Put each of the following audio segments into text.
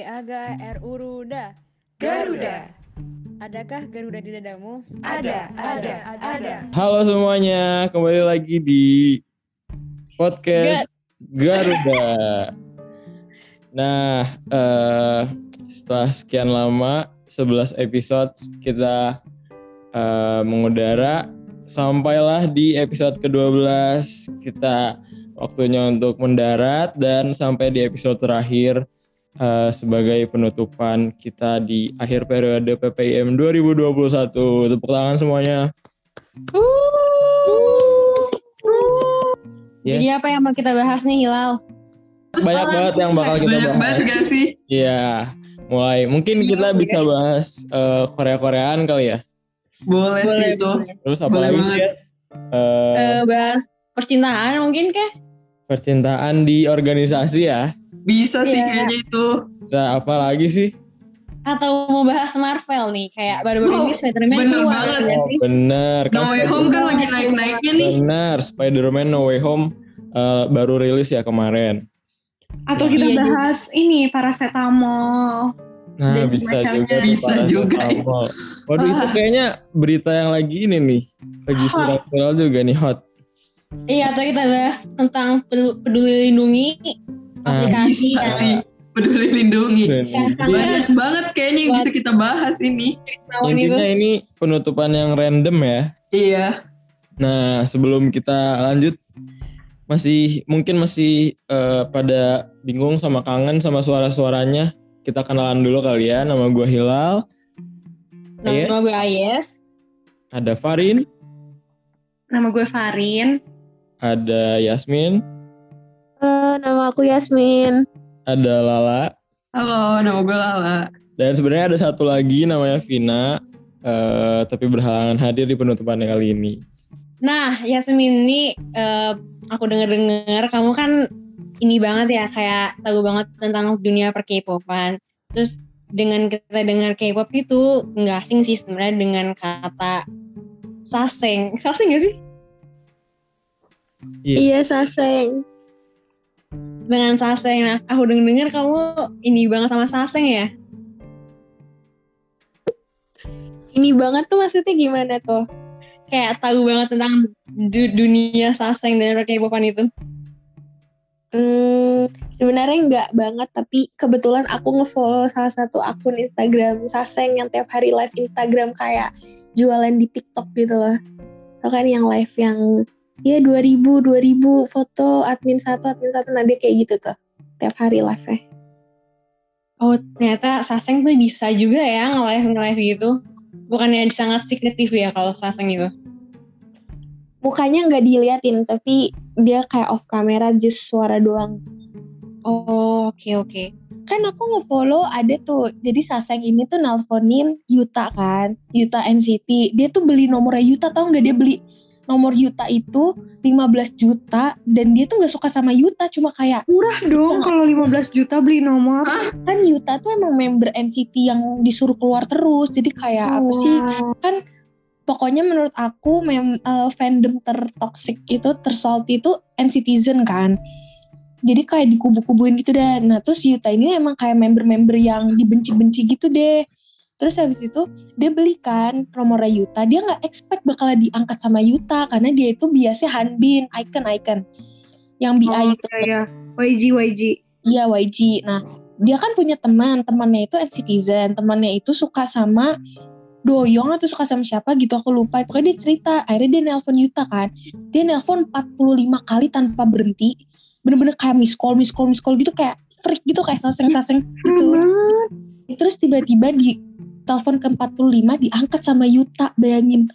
Aga RU Ruda. Garuda. Adakah Garuda di dadamu? Ada, ada, ada. Halo semuanya, kembali lagi di podcast Garuda. Nah, eh, setelah sekian lama, 11 episode kita eh, mengudara, sampailah di episode ke-12. Kita waktunya untuk mendarat dan sampai di episode terakhir eh, sebagai penutupan kita di akhir periode PPIM 2021. Tepuk tangan semuanya. Yes. Jadi apa yang mau kita bahas nih Hilal? banyak banget yang bakal kita Banyak bahas. banget gak sih? Iya, mulai mungkin kita bisa bahas eh, Korea-Koreaan kali ya. Boleh, sih itu. Terus apa Boleh lagi banget. guys? Eh, Eh, bahas percintaan mungkin kah? percintaan di organisasi ya. Bisa sih Iya. kayaknya itu. Bisa apa lagi sih? Atau mau bahas Marvel nih? Kayak baru-baru ini Spider-Man bener keluar banget. ya Oh, bener. No Way Home kan lagi naik-naiknya nih. Bener, Spider-Man No Way Home eh, baru rilis ya kemarin. Atau kita Iya juga. bahas ini paracetamol. Nah, Dan bisa juga Bisa juga ya. Waduh, itu Wah. kayaknya berita yang lagi ini nih. Lagi Hot. viral juga nih hot. Iya, atau kita bahas tentang Peduli, Lindungi, Nah, aplikasi Bisa sih. Peduli lindungi. dan Ya, jadi- Banyak banget kayaknya yang bisa kita bahas ini. Intinya ini penutupan yang random ya. Iya. Nah, sebelum kita lanjut masih mungkin masih eh, pada bingung sama kangen sama suara-suaranya. Kita kenalan dulu kali ya. Nama gue Hilal. Nama gue Ayes. ada Farin, Nama gue Farin. ada Yasmin, Halo, nama aku Yasmin. ada Lala, Halo, nama gue Lala. dan sebenarnya ada satu lagi namanya Vina. eh, tapi berhalangan hadir di penutupan kali ini. Nah, Yasmin ini eh, aku denger-dengar kamu kan ini banget ya kayak tahu banget tentang dunia per K-popan. Terus dengan kita dengar K-pop itu nggak asing sih sebenarnya dengan kata saseng. Saseng gak sih? Iya. Iya, Saseng. Dengan saseng. Nah, aku denger-dengar kamu ini banget sama saseng ya? Ini banget tuh maksudnya gimana tuh? Kayak tahu banget tentang du- dunia saseng dan per K-popan itu. Hmm, sebenarnya nggak banget, tapi kebetulan aku ngefollow salah satu akun Instagram Saseng yang tiap hari live Instagram kayak jualan di TikTok gitu loh. Tau kan yang live yang ya 2000 2000 foto admin satu admin satu. Nah dia kayak gitu tuh. Tiap hari live nya Oh, ternyata saseng tuh bisa juga ya nge-live nge-live gitu. Bukannya sangat sekretif ya kalau saseng itu. mukanya nggak diliatin tapi dia kayak off camera just suara doang. Oh, oke oke. kan aku ngefollow ada tuh. Jadi Saseng ini tuh nelponin Yuta kan Yuta NCT dia tuh beli nomornya Yuta tau nggak? Dia beli nomor Yuta itu 15 juta dan dia tuh nggak suka sama Yuta cuma kayak Murah dong kalau 15 juta beli nomor. kan Yuta tuh emang member NCT yang disuruh keluar terus jadi kayak apa sih? Kan pokoknya menurut aku mem, eh, fandom tertoxic itu tersalty itu NCTzen kan. Jadi kayak dikubu-kubuin gitu deh. Nah terus Yuta ini emang kayak member-member yang dibenci-benci gitu deh terus habis itu dia belikan nomornya Yuta dia nggak expect bakal diangkat sama Yuta karena dia itu biasanya Hanbin icon icon yang BI Oh, itu iya, iya. YG, YG. Iya YG. Nah dia kan punya teman, temannya itu NCTzen, temannya itu suka sama Doyong atau suka sama siapa gitu aku lupa. Pokoknya dia cerita, akhirnya dia nelpon Yuta kan. Dia nelpon 45 kali tanpa berhenti. Bener-bener kayak miss call, miss call, miss call gitu kayak freak gitu kayak saseng-saseng gitu. Terus tiba-tiba di telepon ke 45 diangkat sama Yuta, bayangin.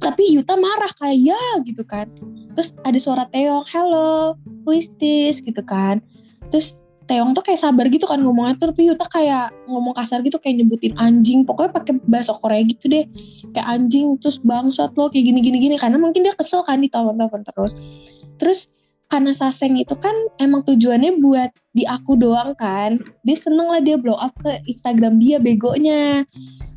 Tapi Yuta marah kayak ya gitu kan. Terus ada suara Teong, hello, who is this gitu kan. Terus Teong tuh kayak sabar gitu kan ngomongnya tuh, tapi Yuta kayak ngomong kasar gitu kayak nyebutin anjing, pokoknya pakai bahasa Korea gitu deh. Kayak anjing terus bangsat lo kayak gini gini gini karena mungkin dia kesel kan ditelepon-telepon terus. Terus karena Saseng itu kan emang tujuannya buat di aku doang kan. Dia seneng lah dia blow up ke Instagram dia begonya.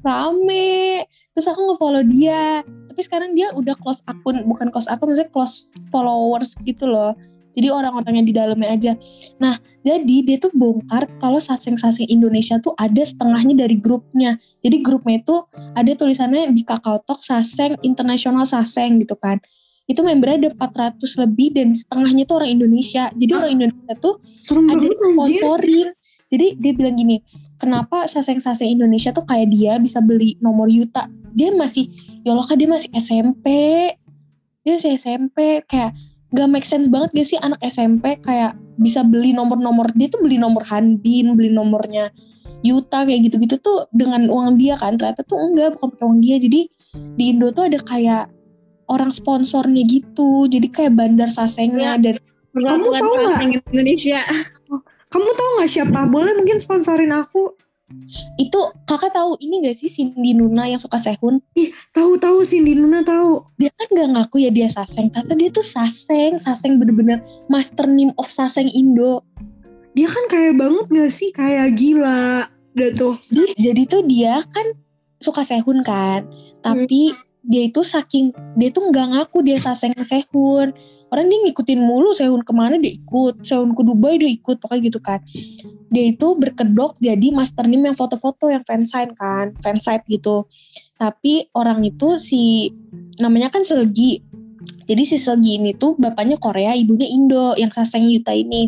Rame. Terus aku nge-follow dia. Tapi sekarang dia udah close akun, bukan close akun, maksudnya close followers gitu loh. Jadi orang-orang yang di dalamnya aja. Nah, jadi dia tuh bongkar kalau saseng-saseng Indonesia tuh ada setengahnya dari grupnya. Jadi grupnya itu ada tulisannya di Kakao Talk Saseng Internasional Saseng gitu kan. Itu membernya ada 400 lebih dan setengahnya tuh orang Indonesia. Jadi orang Indonesia tuh Serem ada sponsorin. Jadi dia bilang gini, kenapa saseng-saseng Indonesia tuh kayak dia bisa beli nomor Yuta. Dia masih, ya Allah kan dia masih SMP. Dia masih SMP, kayak gak make sense banget gak sih anak SMP kayak bisa beli nomor-nomor, dia tuh beli nomor Hanbin, beli nomornya Yuta kayak gitu-gitu tuh dengan uang dia kan. Ternyata tuh enggak, bukan pakai uang dia. Jadi di Indo tuh ada kayak orang sponsornya gitu. Jadi kayak bandar sasengnya dan Persatuan tahu nggak? Saseng Indonesia. Kamu tahu nggak siapa? Boleh mungkin sponsorin aku. itu kakak tahu ini gak sih Cindy Nuna yang suka sehun? Tahu-tahu Cindy Nuna tahu. dia kan gak ngaku ya dia saseng ternyata dia tuh saseng saseng bener-bener master name of saseng Indo Dia kan kaya banget gak sih? Kayak gila. Udah tuh. Di- jadi tuh dia kan suka sehun kan tapi dia itu saking dia tuh nggak ngaku dia saseng sehun orang dia ngikutin mulu sehun ke mana dia ikut sehun ke Dubai dia ikut pokoknya gitu kan. Dia itu berkedok jadi master name yang foto-foto yang fansign kan fansite gitu. Tapi orang itu si namanya kan Selgi jadi si Selgi ini tuh bapaknya Korea ibunya Indo yang saseng Yuta ini.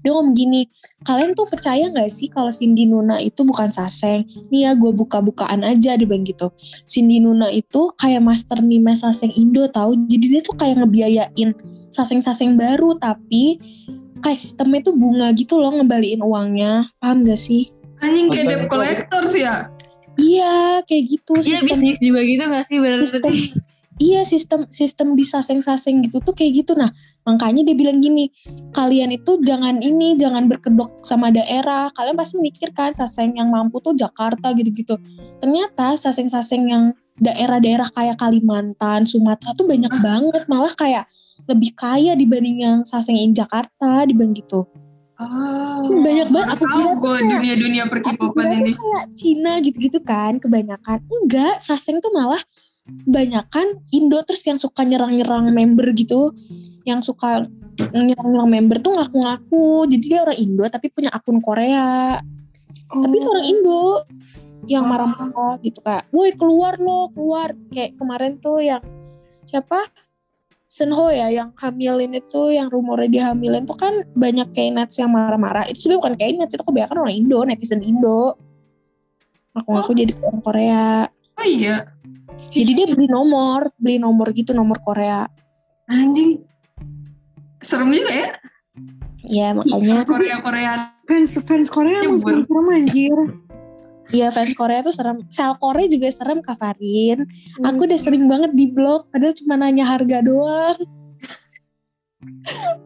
Dia ngomong gini kalian tuh percaya nggak sih kalau Cindy Nuna itu bukan saseng nih ya gue buka-bukaan aja dia bilang gitu. Cindy Nuna itu kayak master name saseng Indo tahu jadi dia tuh kayak ngebiayain saseng-saseng baru tapi kayak sistemnya tuh bunga gitu loh ngembaliin uangnya. Paham gak sih? Anjing kayak debt collector sih ya. iya kayak gitu Iya bisnis juga gitu gak sih berarti? sistem iya sistem sistem di saseng-saseng gitu tuh kayak gitu. Nah makanya dia bilang gini kalian itu jangan ini jangan berkedok sama daerah. Kalian pasti mikir kan saseng yang mampu tuh Jakarta gitu-gitu. Ternyata saseng-saseng yang daerah-daerah kayak Kalimantan Sumatera tuh banyak banget. Malah kayak lebih kaya dibanding yang saseng in Jakarta dibanding gitu. Oh, Banyak banget, aku kira gue dunia-dunia perkipopan ini. kayak Cina gitu-gitu kan kebanyakan. Enggak, Saseng tuh malah banyakan Indo terus yang suka nyerang-nyerang member gitu. Yang suka nyerang-nyerang member tuh ngaku-ngaku. Jadi dia orang Indo tapi punya akun Korea. Tapi itu orang Indo yang marah-marah gitu kayak, woi keluar lo, keluar. Kayak kemarin tuh yang siapa? Senho ya yang hamilin itu yang rumornya dia hamilin tuh kan banyak kayak nets yang marah-marah itu sebenarnya bukan kayak nets itu kebanyakan orang Indo netizen Indo aku ngaku jadi orang Korea Oh iya, jadi dia beli nomor beli nomor gitu nomor Korea anjing. Serem juga ya. ya makanya Korea-Korea. Fans fans Korea emang Nyebur. serem anjir. Iya fans Korea tuh serem sel Korea juga serem Kak Farin Hmm. aku udah sering banget di blog padahal cuma nanya harga doang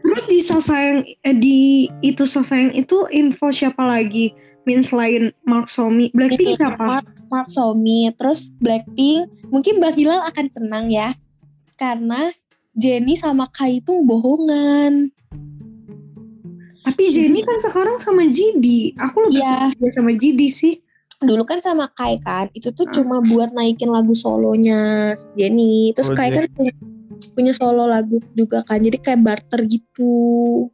Terus di Sasayang eh, di itu Sasayang itu info siapa lagi? Min selain Mark Somi, Blackpink siapa? Mark, Mark Somi terus Blackpink mungkin Mbak Hilal akan senang ya karena Jennie sama Kai itu bohongan Tapi Jennie kan sekarang sama GD. Aku lebih Iya. suka sama GD sih. dulu kan sama Kai kan itu tuh cuma buat naikin lagu solonya Jennie terus Oh, Kai Jen- kan punya, punya solo lagu juga kan jadi kayak barter gitu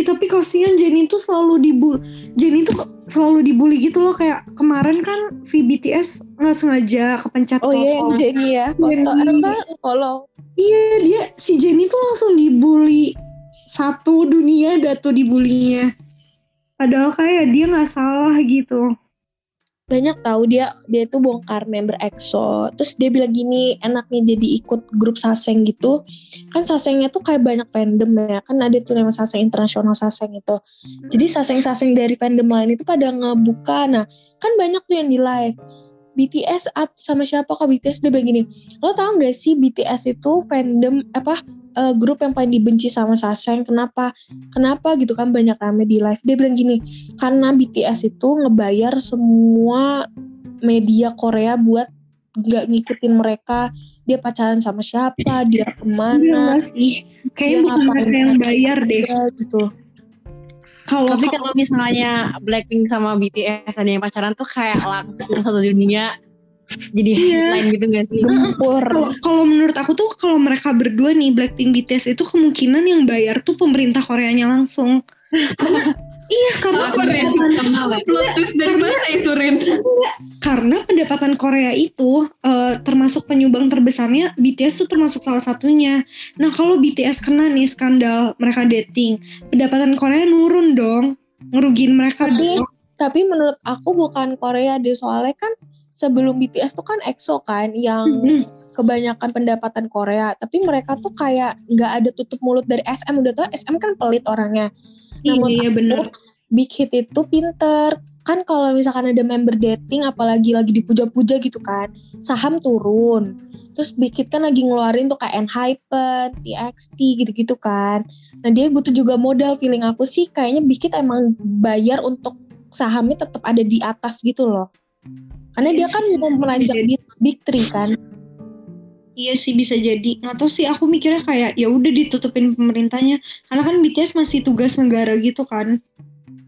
Ih, tapi kasihan Jennie tuh selalu dibully. Jennie tuh selalu dibully gitu loh kayak kemarin kan VBTS nggak sengaja kepencet oh iya yang foto. Jennie ya foto apa follow Iya dia si Jennie tuh langsung dibully satu dunia datu dibulinya. Padahal kayak dia nggak salah gitu. Banyak tahu dia dia tuh bongkar member EXO terus dia bilang gini enaknya jadi ikut grup Saseng gitu. Kan Sasengnya tuh kayak banyak fandom ya. Kan ada tuh nama Saseng internasional Saseng itu. Jadi Saseng-Saseng dari fandom lain itu pada ngebuka. Nah kan banyak tuh yang di live. BTS up sama siapa kok? BTS dia bilang gini lo tau gak sih BTS itu fandom apa eh, grup yang paling dibenci sama Saseng kenapa kenapa gitu kan banyak rame di live dia bilang gini karena BTS itu ngebayar semua media Korea buat nggak ngikutin mereka dia pacaran sama siapa dia Iya ke mana nggak sih? Kayaknya bukan mereka yang bayar deh. gitu Kalau Tapi kalau misalnya Blackpink sama BTS ada yang pacaran tuh kayak langsung satu dunia. Jadi Iya. headline gitu gak sih? Gempur. Kalau kalau menurut aku tuh kalau mereka berdua nih Blackpink BTS itu kemungkinan yang bayar tuh pemerintah Koreanya langsung. Iya karena Apa pendapatan, Plot twist dari Karena- mana itu Rin? karena pendapatan Korea itu eh, termasuk penyumbang terbesarnya BTS tuh termasuk salah satunya. Nah kalau BTS kena nih skandal mereka dating, pendapatan Korea nurun dong, ngerugiin mereka Tapi- dong. Tapi menurut aku bukan Korea deh soalnya kan sebelum BTS tuh kan EXO kan yang Hmm. kebanyakan pendapatan Korea. Tapi mereka tuh kayak nggak ada tutup mulut dari SM udah tau SM kan pelit orangnya. Iya, menurut iya bener. Big Hit itu pinter kan kalau misalkan ada member dating apalagi lagi dipuja-puja gitu kan saham turun terus Big Hit kan lagi ngeluarin tuh kayak Enhypen, TXT gitu-gitu kan nah dia butuh juga modal feeling aku sih kayaknya Big Hit emang bayar untuk sahamnya tetap ada di atas gitu loh karena dia kan mau melanjak di Big Three kan Iya sih bisa jadi. Nggak tahu sih aku mikirnya kayak ya udah ditutupin pemerintahnya. Karena kan BTS masih tugas negara gitu kan.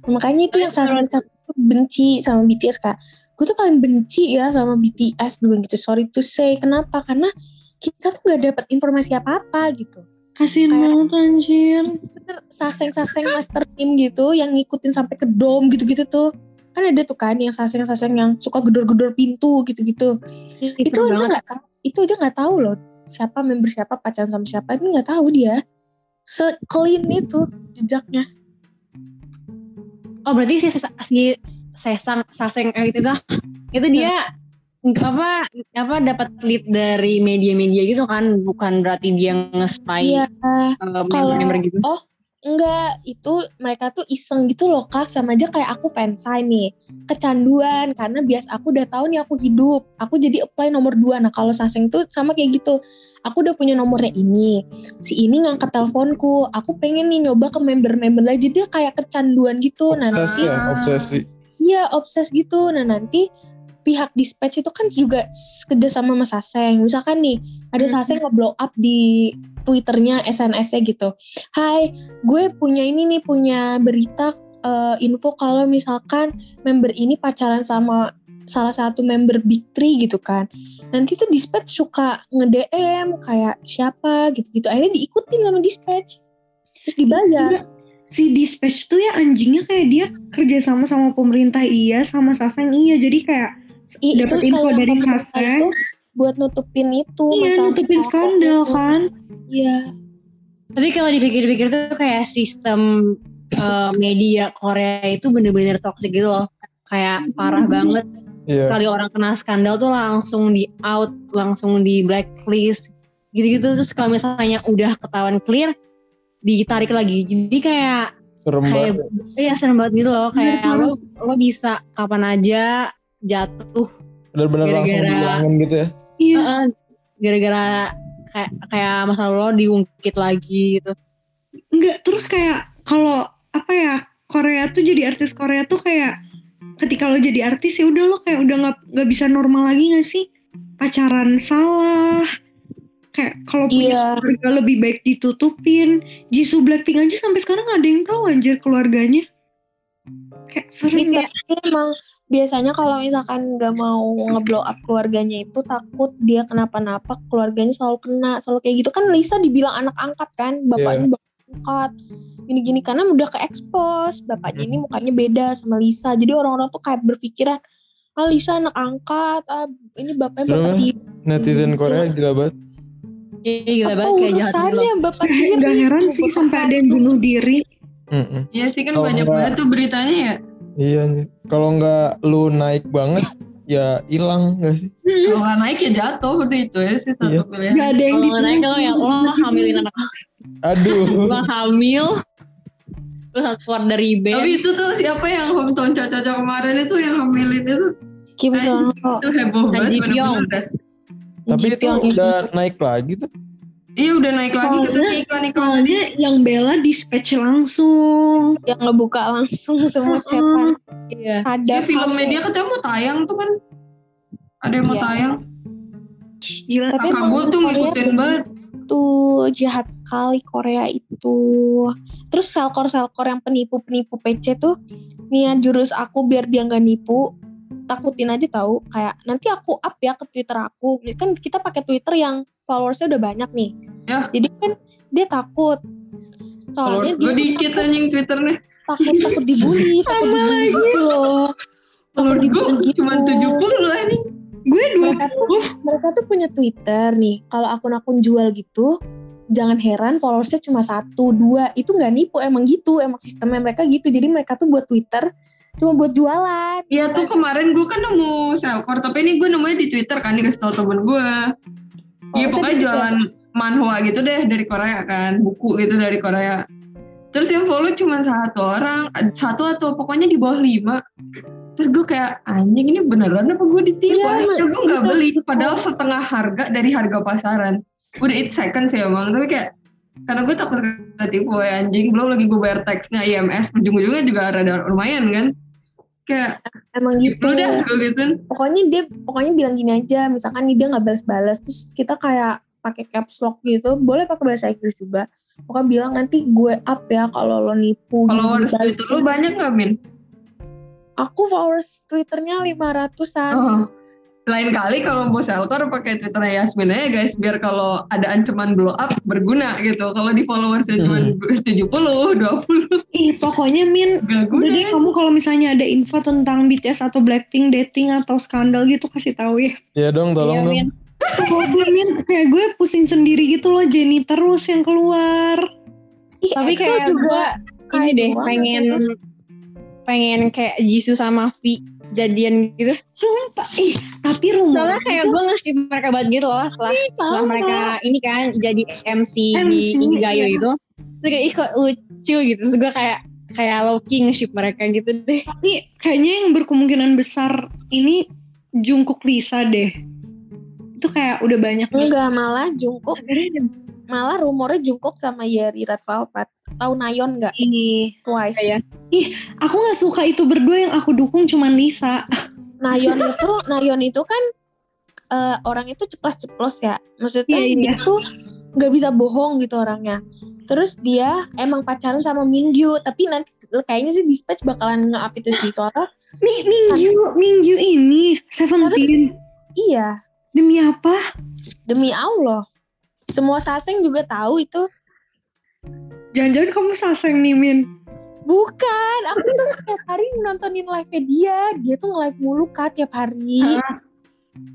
makanya itu yang salah satu benci sama BTS kak gue tuh paling benci ya sama BTS dulu gitu sorry to say kenapa karena kita tuh gak dapat informasi apa-apa gitu Kasian Kayak- banget anjir. bener saseng-saseng master team gitu yang ngikutin sampai ke dom gitu-gitu tuh kan ada tuh kan yang saseng-saseng yang suka gedor-gedor pintu gitu-gitu. Itu Serem aja nggak itu aja nggak tahu loh siapa member siapa pacaran sama siapa itu nggak tahu dia. Se clean itu jejaknya. Oh berarti si, si sesang saseng itu tuh itu dia apa apa dapat lead dari media-media gitu kan bukan berarti dia nge-spy iya. eh, kalau- member-member gitu. oh enggak itu mereka tuh iseng gitu loh kak. Sama aja kayak aku fansign nih. Kecanduan karena bias aku udah tahu nih aku hidup. Aku jadi apply nomor dua. Nah kalau saseng tuh sama kayak gitu. Aku udah punya nomornya ini. Si ini ngangkat teleponku. Aku pengen nih nyoba ke member-member lagi dia kayak kecanduan gitu. Nah Obses nanti ya, obsesi. Iya obses gitu. Nah nanti pihak dispatch itu kan juga kerja sama sama Saseng. Misalkan nih ada Saseng nge-blow up di Twitternya, SNS-nya gitu. Hai, gue punya ini nih punya berita eh, info kalau misalkan member ini pacaran sama salah satu member Big Three gitu kan. Nanti tuh dispatch suka nge-DM kayak siapa gitu-gitu. Akhirnya diikutin sama dispatch. Terus dibayar. Enggak. Si dispatch tuh ya anjingnya kayak dia kerja sama sama pemerintah iya, sama Saseng iya. Jadi kayak I- dapat itu info kalau dari Saseng. itu buat nutupin itu Iya masalah- nutupin masalah skandal itu. kan. Iya. Tapi kalau dipikir-pikir tuh kayak sistem eh, media Korea itu bener-bener toxic gitu loh. Kayak parah banget. Iya. Kali orang kena skandal tuh langsung di out, langsung di blacklist. Gitu-gitu terus kalau misalnya udah ketahuan clear ditarik lagi. Jadi kayak Serem kayak banget. iya serem banget gitu loh. Kayak lo lo bisa kapan aja jatuh Bener-bener langsung gara-gara- dihilangin gitu ya. Iya. Heeh, gara-gara kayak kayak masa lalu lo diungkit lagi gitu. Enggak, terus kayak kalau apa ya Korea tuh jadi artis Korea tuh kayak ketika lo jadi artis ya udah lo kayak udah nggak nggak bisa normal lagi gak sih pacaran salah kayak kalau punya Iya. keluarga lebih baik ditutupin Jisoo Blackpink aja sampai sekarang gak ada yang tahu anjir keluarganya kayak serem Ini banget emang biasanya kalau misalkan nggak mau ngeblow up keluarganya itu takut dia kenapa-napa keluarganya selalu kena selalu kayak gitu kan Lisa dibilang anak angkat kan bapaknya bapak angkat gini-gini karena udah ke expose bapaknya ini mukanya beda sama Lisa jadi orang-orang tuh kayak berpikiran ah Lisa anak angkat ah ini bapaknya Serem bapak ya. tiri Netizen Korea gila banget. Iya gila banget kayak jahat gitu bapak tiri Gak heran sih sampai ada yang bunuh diri Mm-mm. Iya sih kan Oh, banyak banget tuh beritanya ya. Iya nih. Kalau nggak lu naik banget, ya hilang nggak sih? Kalau nggak naik ya jatuh udah itu ya sih satu Iya. pilihan. Gak ada yang Kalau nggak naik lo ya lo hamilin anak Aduh. lo hamil terus keluar dari band Tapi itu tuh siapa yang hometown caca-caca kemarin itu yang hamilin itu Kim Eh, Jong Ho itu heboh Han banget Pyong. Tapi itu udah naik lagi tuh. Iya udah naik lagi katanya iklan-iklan. soalnya yang Bella dispatch langsung yang ngebuka langsung semua chatan iya ada Dia filmnya dia katanya mau tayang tuh kan. Ada yang mau Iya. tayang. gila Tapi Kakak gue tuh ngikutin banget. tuh jahat sekali Korea itu. Terus selkor-selkor yang penipu-penipu PC tuh niat jurus aku biar dia nggak nipu. takutin aja tahu kayak nanti aku up ya ke Twitter aku. Kan kita pakai Twitter yang followersnya udah banyak nih. Ya. Jadi kan dia takut. Soalnya Followers gue dia dikit anjing Twitternya. takut takut dibully, takut dibully gitu loh. Followers gue gitu. cuma 70 loh anjing. Gue dua Mereka tuh, mereka tuh punya Twitter nih. Kalau akun-akun jual gitu, jangan heran followersnya cuma satu dua itu nggak nipu emang gitu emang sistemnya mereka gitu jadi mereka tuh buat Twitter cuma buat jualan Iya tuh kemarin gue kan nemu Selkor, tapi ini gue nemunya di Twitter kan dikasih tau temen gue. Iya pokoknya jualan manhwa gitu deh dari Korea kan, buku gitu dari Korea. Terus yang follow cuma satu orang, satu atau pokoknya di bawah lima. Terus gue kayak anjing ini beneran apa gue ditipu? Iya, Akhirnya gue nggak beli, padahal setengah harga dari harga pasaran. Udah it second sih emang, tapi kayak karena gue takut kena tipu ya anjing. Belum lagi gue bayar teksnya IMS, ujung-ujungnya juga rada lumayan kan. Kayak emang gitu lu dah gue gituin. pokoknya dia pokoknya bilang gini aja misalkan nih dia nggak balas-balas terus kita kayak pakai caps lock gitu boleh pakai bahasa Inggris juga pokoknya bilang nanti gue up ya kalau lo nipu gini, Followers gini. Twitter lu banyak gak Min? aku followers twitternya 500an Oh. Lain kali kalau mau shelter pakai Twitternya Yasmin aja guys biar kalau ada ancaman blow up berguna gitu. Kalau di followersnya cuma 70, 20 ih pokoknya Min guna. deh kamu kalau misalnya ada info tentang BTS atau Blackpink dating atau skandal gitu kasih tahu ya. Ya dong, tolong Iya, dong. Kalau gue Min kayak gue pusing sendiri gitu loh Jenny terus yang keluar. Ih, Tapi kayak juga Ini deh pengen pengen kayak Jisoo sama V jadian gitu. Sumpah ih tapi rumor Soalnya kayak gue nge mereka banget gitu loh setelah, setelah mereka ini kan jadi MC, di MC, Ingayo iya. itu. Terus kayak ih kok lucu gitu. Terus gue kayak kayak Loki nge-ship mereka gitu deh. tapi kayaknya yang berkemungkinan besar ini Jungkook Lisa deh. Itu kayak udah banyak enggak malah Jungkook Akhirnya malah rumornya Jungkook sama Yeri Red Velvet tahu Nayon nggak Ih, Twice Iya. aku nggak suka itu berdua yang aku dukung cuman Lisa. Nayon itu Nayon itu kan eh, orang itu ceplos-ceplos ya maksudnya Iya, dia iya. tuh nggak bisa bohong gitu orangnya terus dia emang pacaran sama Mingyu tapi nanti kayaknya sih dispatch bakalan nge-up itu sih soalnya Mi Mingyu, Mingyu ini Seventeen. iya Demi apa? demi Allah semua saseng juga tahu itu. Jangan-jangan kamu saseng nih Min. bukan aku tuh tiap hari nontonin live dia. Dia tuh nge-live mulu kak tiap hari.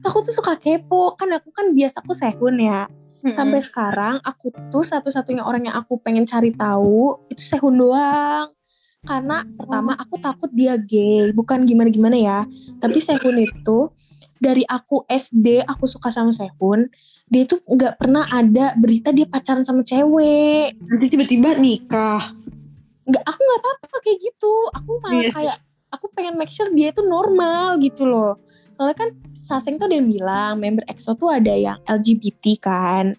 Aku tuh suka kepo. Kan aku kan biasa aku sehun ya. Sampai sekarang aku tuh satu-satunya orang yang aku pengen cari tahu itu Sehun doang. Karena pertama aku takut dia gay. Bukan gimana-gimana ya. Tapi Sehun itu dari aku SD aku suka sama Sehun dia tuh nggak pernah ada berita dia pacaran sama cewek. Nanti tiba-tiba nikah. nggak aku nggak apa-apa kayak gitu. Aku malah Iya. kayak aku pengen make sure dia itu normal gitu loh. Soalnya kan Saseng tuh ada yang bilang member EXO tuh ada yang LGBT kan.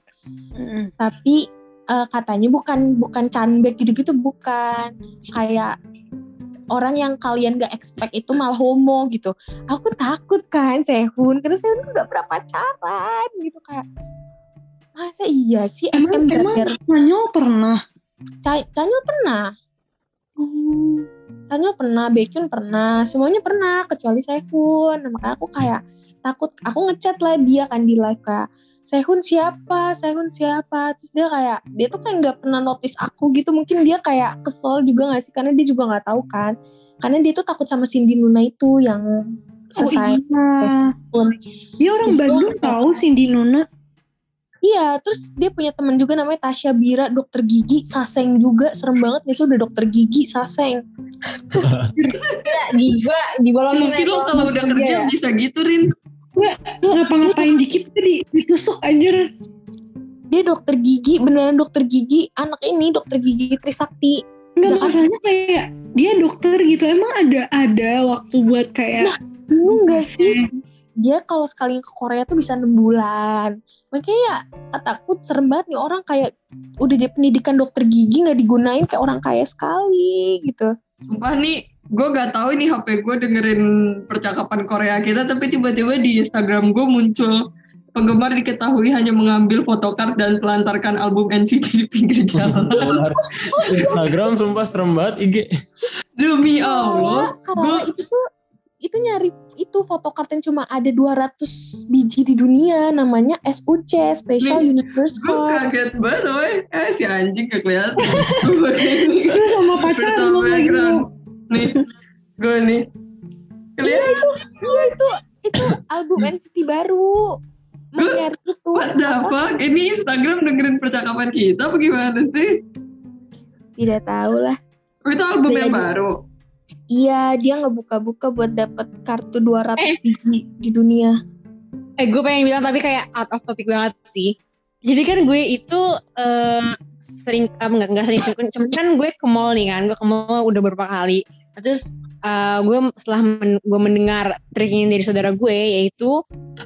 Tapi eh, katanya bukan bukan canbek gitu-gitu bukan. Kayak orang yang kalian gak expect itu malah homo gitu. Aku takut kan Sehun. Karena Sehun tuh gak pernah pacaran gitu kayak masa iya sih Emang SM emang Chanyeol pernah. Ca- Chanyeol pernah. Chanyeol pernah Baekhyun pernah semuanya pernah kecuali Sehun. Makanya aku kayak takut aku ngechat lah dia kan di live kayak Sehun siapa Sehun siapa terus dia kayak dia tuh kayak nggak pernah notice aku gitu mungkin dia kayak kesel juga gak sih karena dia juga nggak tahu kan karena dia tuh takut sama Cindy Nuna itu yang selesai Oh, iya. Dia orang Itu Bandung tahu Cindy Nuna. Iya, terus dia punya teman juga namanya Tasya Bira, dokter gigi, saseng juga, serem banget nih udah dokter gigi, saseng. Enggak, di gue dibolongin Mungkin lo kalau udah kerja ya. bisa gitu Rin. Ngapa-ngapain dikit tuh di, ditusuk anjir. Dia dokter gigi, beneran dokter gigi, anak ini dokter gigi Trisakti. Enggak Jakarta. masalahnya kayak dia dokter gitu. Emang ada ada waktu buat kayak Bingung gak sih? Dia kalau sekali ke Korea tuh bisa 6 bulan. Makanya ya kataku serem banget nih orang kayak udah jadi pendidikan dokter gigi nggak digunain kayak orang kaya sekali gitu. Sumpah nih, gue gak tahu ini HP gue dengerin percakapan Korea kita, tapi tiba-tiba di Instagram gue muncul penggemar diketahui hanya mengambil photocard dan telantarkan album NCT di pinggir jalan. Instagram sumpah serem banget IG. Demi Allah, Karena gue itu tuh itu nyari itu photocard yang cuma ada 200 biji di dunia namanya SUC Special Nih, Universe Gue Card. kaget banget woy. Eh si anjing gak kelihatan. Gue sama pacar lu lagi. Nih, gue nih. Kelihatan Iya itu itu album NCT baru. Lu- nyari itu. what the fuck? Ini Instagram dengerin percakapan kita apa gimana sih? Tidak tahu lah. Oh, itu album yang Jadi- baru. Iya, dia ngebuka-buka buat dapet kartu 200 Eh. biji di dunia. Eh gue pengen bilang tapi kayak out of topic banget sih. Jadi kan gue itu eh, sering apa enggak enggak sering cuman cuman kan gue ke mall nih kan, gue ke mall udah beberapa kali. Terus eh, gue setelah men- gue mendengar tricking dari saudara gue yaitu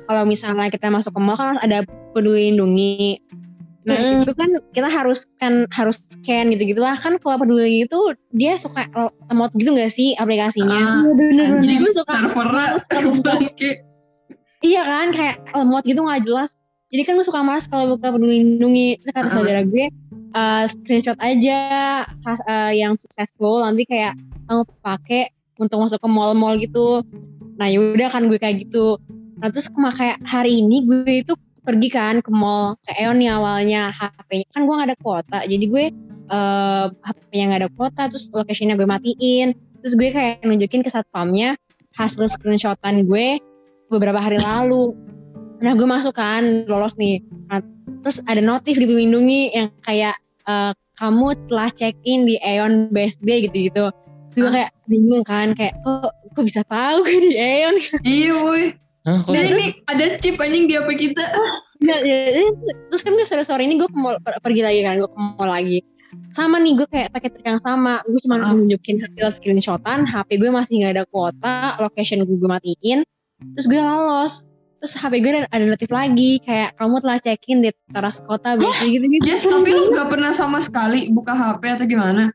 kalau misalnya kita masuk ke mall kan ada peduli lindungi. Nah Mm-mm. itu kan kita harus kan harus scan gitu gitulah kan kalau peduli itu dia suka emot gitu gak sih aplikasinya? Ah, Iya bener Jadi gue suka servernya buka. Iya kan kayak lemot gitu nggak jelas. Jadi kan gue suka malas kalau buka peduli lindungi. Terus kata Heeh. saudara gue eh, screenshot aja eh, yang successful. Nanti kayak kamu pakai untuk masuk ke mall-mall gitu. Nah yaudah kan gue kayak gitu. Nah terus kayak hari ini gue itu pergi kan ke mall ke Eon nih awalnya. HP-nya kan gue nggak ada kuota. Jadi gue eh HP-nya nggak ada kuota terus location-nya gue matiin. Terus gue kayak nunjukin ke satpamnya hasil screenshotan gue beberapa hari lalu nah gue masuk kan lolos nih nah, terus ada notif di Lindungi yang kayak eh, kamu telah check in di Aeon BSD gitu-gitu terus gue kayak bingung kan kayak kok kok bisa tahu gue di Aeon Iya. Hah, kok Nah ini ada chip anjing di HP kita. Nah, ya, ya, terus kan gue sore-sore ini gue ke mall, per- pergi lagi kan, gue ke mall lagi. Sama nih gue kayak pakai trik yang sama. Gue cuma Ah. nunjukin hasil screenshotan, HP gue masih nggak ada kuota, location gue, gue matiin. Terus gue lolos. Terus HP gue ada, ada notif lagi kayak kamu telah check in di teras kota gitu gitu gitu. Yes, tapi lu gak pernah sama sekali buka HP atau gimana?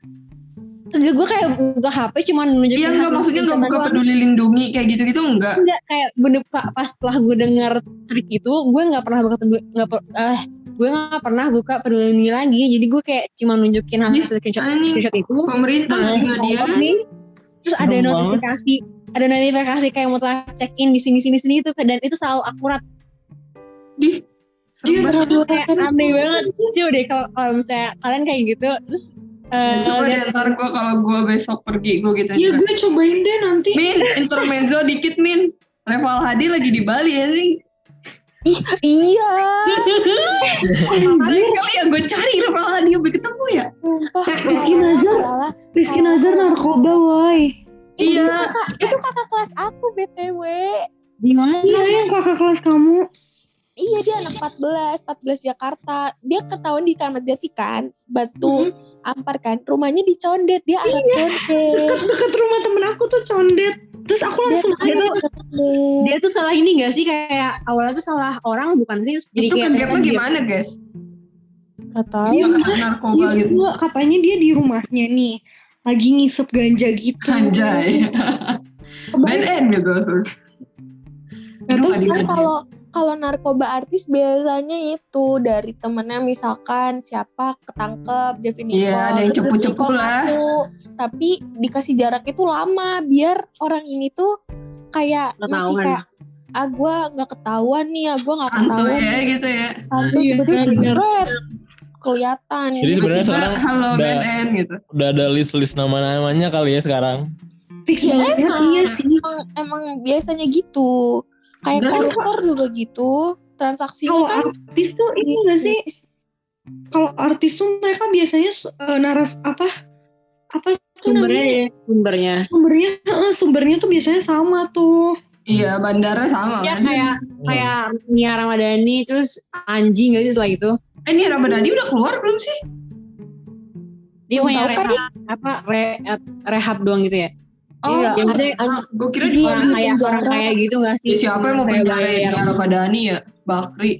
Gue kayak buka HP cuma nunjukin Iya enggak maksudnya enggak buka doang. peduli lindungi kayak gitu-gitu enggak. Enggak kayak bener pak pas setelah gue denger trik itu gue nggak pernah buka peduli nggak per- eh gue nggak pernah buka peduli lindungi lagi jadi gue kayak cuma nunjukin hasil screenshot Anjing screenshot itu pemerintah nah, masih nggak dia. nih terus ada banget. Ada notifikasi kayak mau telah check in di sini sini sini itu dan itu selalu akurat Di banget. kayak aneh banget coba deh kalau kalau misalnya kalian kayak gitu terus eh, Coba deh ntar gue kalau gue besok pergi gue gitu Iya aja. gue cobain deh nanti. Min intermezzo dikit Min. Reval Hadi lagi di Bali anjing. Iya, Kemarin kali ya gue cari Reval Hadi sampai ketemu ya. Rizky Nazar. Rizky Nazar narkoba woi. Itu Iya. kakak, itu kakak kelas aku BTW. di mana Iya yang kakak kelas kamu. Iya dia anak 14, 14 Jakarta. Dia ketahuan di Taman Jati kan, Batu Ampar kan. Rumahnya di Condet, dia anak Condet. Deket rumah temen aku tuh condet. Terus aku Dia langsung Dia tuh- Condet. dia tuh salah ini gak sih kayak awalnya tuh salah orang bukan sih terus jadi Itu kayak dia- gimana guys? Gak tahu. Iya narkoba Iya gitu. gua katanya dia di rumahnya nih lagi ngisep ganja gitu. Anjay. BNN gitu langsung. Terus kan kalau kalau narkoba artis biasanya itu dari temennya misalkan siapa ketangkep Nicole. Iya, ada yang cepu-cepu lah. Tapi dikasih jarak itu lama biar orang ini tuh kayak masih Ketahuan. kayak ah gue nggak ketahuan nih ah gue nggak ketahuan ya nih gitu ya. Santuy Iya, tiba-tiba bener. Kelihatan Jadi sebenarnya Tiba, sekarang halo udah- BNN gitu. udah ada list-list nama-namanya kali ya sekarang. Fix Iya, banget emang. iya sih. emang, emang biasanya gitu kayak koruptor juga gitu transaksinya Kalau kan artis tuh ini gak sih? Kalau artis tuh mereka biasanya eh, naras apa? Apa sumbernya namanya? ya, sumbernya Sumbernya, eh, sumbernya tuh biasanya sama tuh. Iya, bandara sama ya kan. kayak kayak Nia Ramadhani terus Anji gak sih setelah itu Eh, ini Ramadhani udah keluar belum sih? dia punya rehab apa re- rehab doang gitu ya Oh, Iya, ya maksudnya gue kira Anjing. di orang kaya orang kaya gitu gak sih Ya, siapa yang mau Kayak penjara bayar. di Ramadhani ya? Bakri.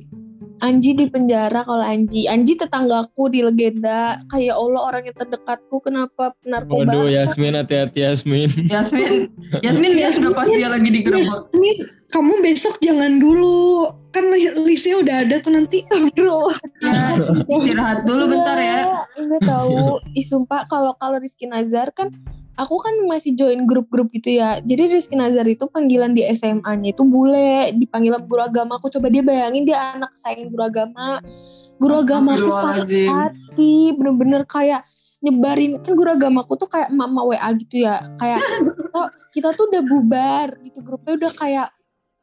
Anji di penjara kalau Anji Anji tetanggaku di legenda kayak Allah orang yang terdekatku kenapa narkoba Waduh, Yasmin hati-hati Yasmin. Yasmin, Yasmin lihat udah pas dia lagi digerebek. Nih, kamu besok jangan dulu. Kan li- listnya udah ada tuh nanti. Bro, Ya, istirahat dulu bentar ya. Enggak tahu. Ih sumpah kalau kalau Rizky Nazar kan aku kan masih join grup-grup gitu ya. Jadi Rizky Nazar itu panggilan di SMA-nya itu bule, dipanggil guru agama. Aku coba dia bayangin dia anak kesayangan guru agama. Guru agama tuh sakit hati, bener-bener kayak nyebarin kan guru agamaku tuh kayak mama WA gitu ya. Kayak kita, kita tuh udah bubar gitu grupnya udah kayak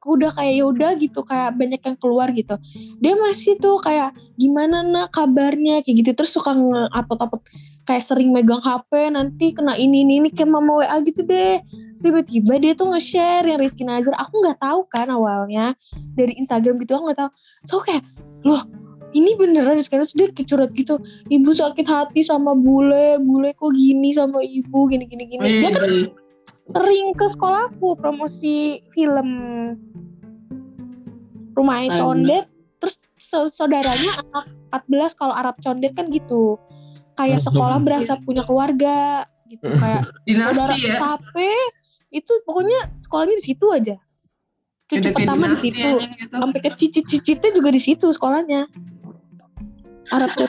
udah kayak yaudah gitu kayak banyak yang keluar gitu dia masih tuh kayak gimana nak kabarnya kayak gitu terus suka nge-upload-upload kayak sering megang HP nanti kena ini ini, ini kayak mama WA gitu deh. Tiba-tiba dia tuh nge-share yang Rizky Nazar. Aku nggak tahu kan awalnya dari Instagram gitu aku nggak tahu. So kayak loh ini beneran Rizky Nazar dia kayak curhat gitu. Ibu sakit hati sama bule bule kok gini sama ibu gini gini gini. Dia kan sering ke sekolahku promosi film rumah Bagus. condet. Terus sau- saudaranya anak 14 kalau Arab condet kan gitu kayak sekolah berasa punya keluarga gitu kayak dinasti ya. tape itu pokoknya sekolahnya di situ aja cucu pertama di situ gitu. sampai ke cicit-cicitnya juga di situ sekolahnya Arab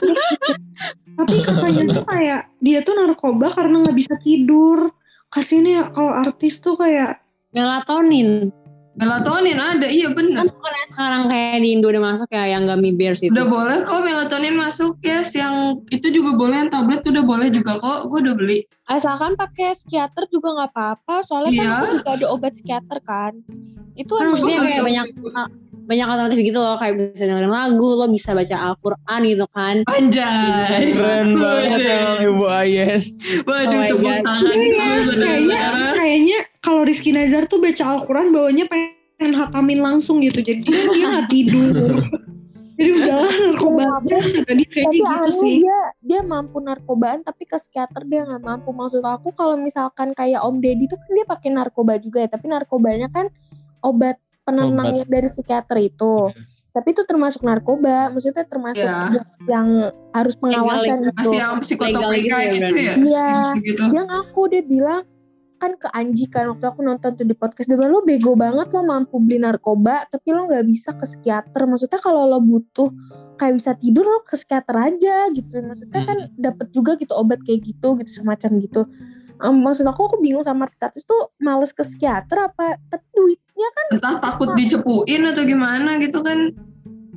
Tapi katanya tuh kayak dia tuh narkoba karena nggak bisa tidur. Kasian ya kalau artis tuh kayak Melatonin. Melatonin ada, iya Kan bener. bukannya sekarang kayak di Indo udah masuk ya yang gummy bears itu. Udah boleh kok melatonin masuk ya, yang itu juga boleh, yang tablet udah boleh juga kok. Gue udah beli. asalkan pakai psikiater juga nggak apa-apa soalnya kan Iya. aku juga ada obat psikiater kan itu kan maksudnya kayak banyak banyak alternatif gitu loh kayak bisa dengerin lagu lo bisa baca Al-Quran gitu kan Anjay. Keren banget emang Ibu Ayes. Waduh, Oh tepuk tangan Iya, dulu kayaknya kayaknya kalau Rizky Nazar tuh baca Al-Quran bawanya pengen hatamin langsung gitu. Jadi dia nggak tidur. Jadi udahlah narkoba aja. Tadi kayaknya tapi gitu aneh sih. dia dia mampu narkobaan tapi ke psikiater dia nggak mampu maksud aku kalau misalkan kayak Om Deddy tuh kan dia pakai narkoba juga ya tapi narkobanya kan obat penenangnya dari psikiater itu tapi itu termasuk narkoba maksudnya termasuk Iya. yang harus pengawasan Legal, gitu Masih yang Legal psikotropika gitu ya, gitu ya. iya Gitu. dia ngaku dia bilang kan ke Anji kan waktu aku nonton tuh di podcast dia bilang lo bego banget lo mampu beli narkoba tapi lo nggak bisa ke psikiater. Maksudnya kalau lo butuh kayak bisa tidur lo ke psikiater aja gitu. Maksudnya kan dapet juga gitu obat kayak gitu gitu semacam gitu. Em, maksud aku aku bingung sama artis-artis tuh males ke psikiater apa tapi duitnya kan Entah takut dicepuin atau gimana gitu kan.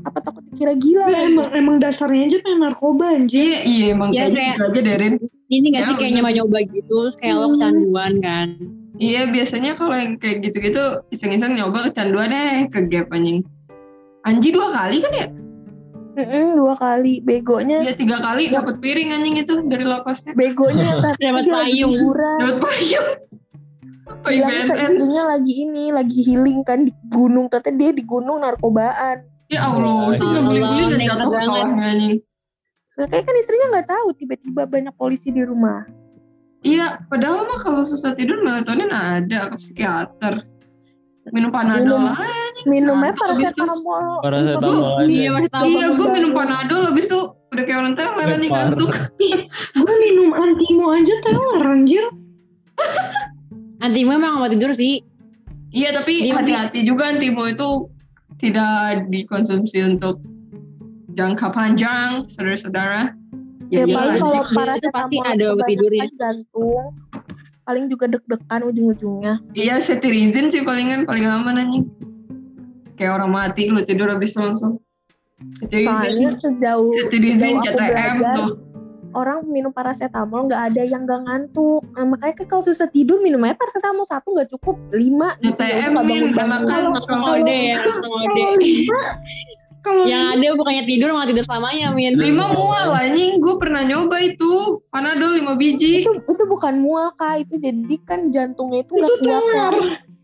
Apa takut dikira gila Lah, emang emang dasarnya aja pengen narkoba anjir. Iya, iya emang Ya, kayak gitu aja Derin. ini gak Ya, sih kayak nyoba-nyoba gitu terus kayak lo Hmm. kecanduan kan Iya, biasanya kalau yang kayak gitu-gitu iseng-iseng nyoba kecanduan deh ke gap anjing. Anji dua kali kan ya? Mm-mm, dua kali begonya Dia tiga kali dapat piring anjing itu dari lapasnya. begonya yang satu Dapat payung. Dapat payung. Bilangnya ke istrinya lagi ini lagi healing kan di gunung ternyata dia di gunung narkobaan Ya Allah, itu nggak Allah, beli-beli dan jatuh ke kawahnya anjing. makanya kan istrinya nggak tahu tiba-tiba banyak polisi di rumah Iya, padahal mah kalau susah tidur melatonin ada ke psikiater. Minum panadol Minum- aja. minumnya paracetamol Paracetamol iya masih tahu Iya, gue minum panadol habis itu udah kayak orang teler Parah. ngantuk. Gue minum antimo aja teler anjir. antimo emang obat tidur sih Iya, tapi hati-hati juga antimo itu tidak dikonsumsi untuk jangka panjang, saudara-saudara. ya, iya, paling kalau pasti- itu pasti paracetamol ada obat tidurnya. jantung paling juga deg-degan ujung-ujungnya Iya, cetirizin sih palingan paling aman anjing. Kayak orang mati lu tidur habis langsung. soalnya Cetirizin, sejauh cetirizin, sejauh aku CTM belajar tuh. Orang minum paracetamol nggak ada yang nggak ngantuk. Nah, makanya kan kalau susah tidur minum aja paracetamol satu nggak cukup lima gitu. Ya, udah nggak min, langsung kalau ya lima, kalau yang ada bukannya tidur malah tidur selamanya min. Lima mual anjing, gue pernah nyoba itu. Panadol lima biji. itu itu bukan mual kak. Itu jadi kan jantungnya itu nggak kuat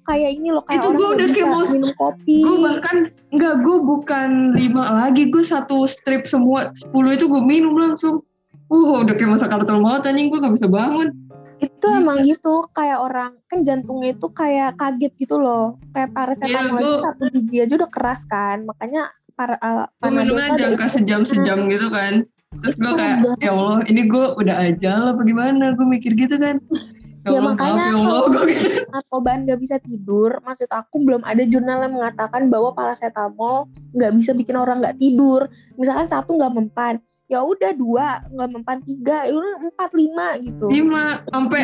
kayak ini loh kayak Itu orang gua nggak udah kayak mau- minum kopi. Gue bahkan enggak, gue bukan lima lagi, gue satu strip semua sepuluh itu gue minum langsung. Uh, udah kayak masa kartel maut anjing, gue gak bisa bangun. itu emang gitu kayak orang kan jantungnya itu kayak kaget gitu loh kayak paracetamol Iya, aja gua- satu biji aja udah keras kan makanya para uh, Gue minumnya Panadol tuh ada jangka sejam-sejam gitu kan. Terus gue Itu kayak, ya Allah, ini gue udah ajal apa gimana? Gue mikir gitu kan. Ya, Allah, makanya maaf ya Allah, kalau- gue gitu. bisa tidur maksud aku belum ada jurnal yang mengatakan bahwa paracetamol nggak bisa bikin orang nggak tidur misalkan satu nggak mempan ya udah dua nggak mempan tiga ya udah empat lima gitu Lima, sampai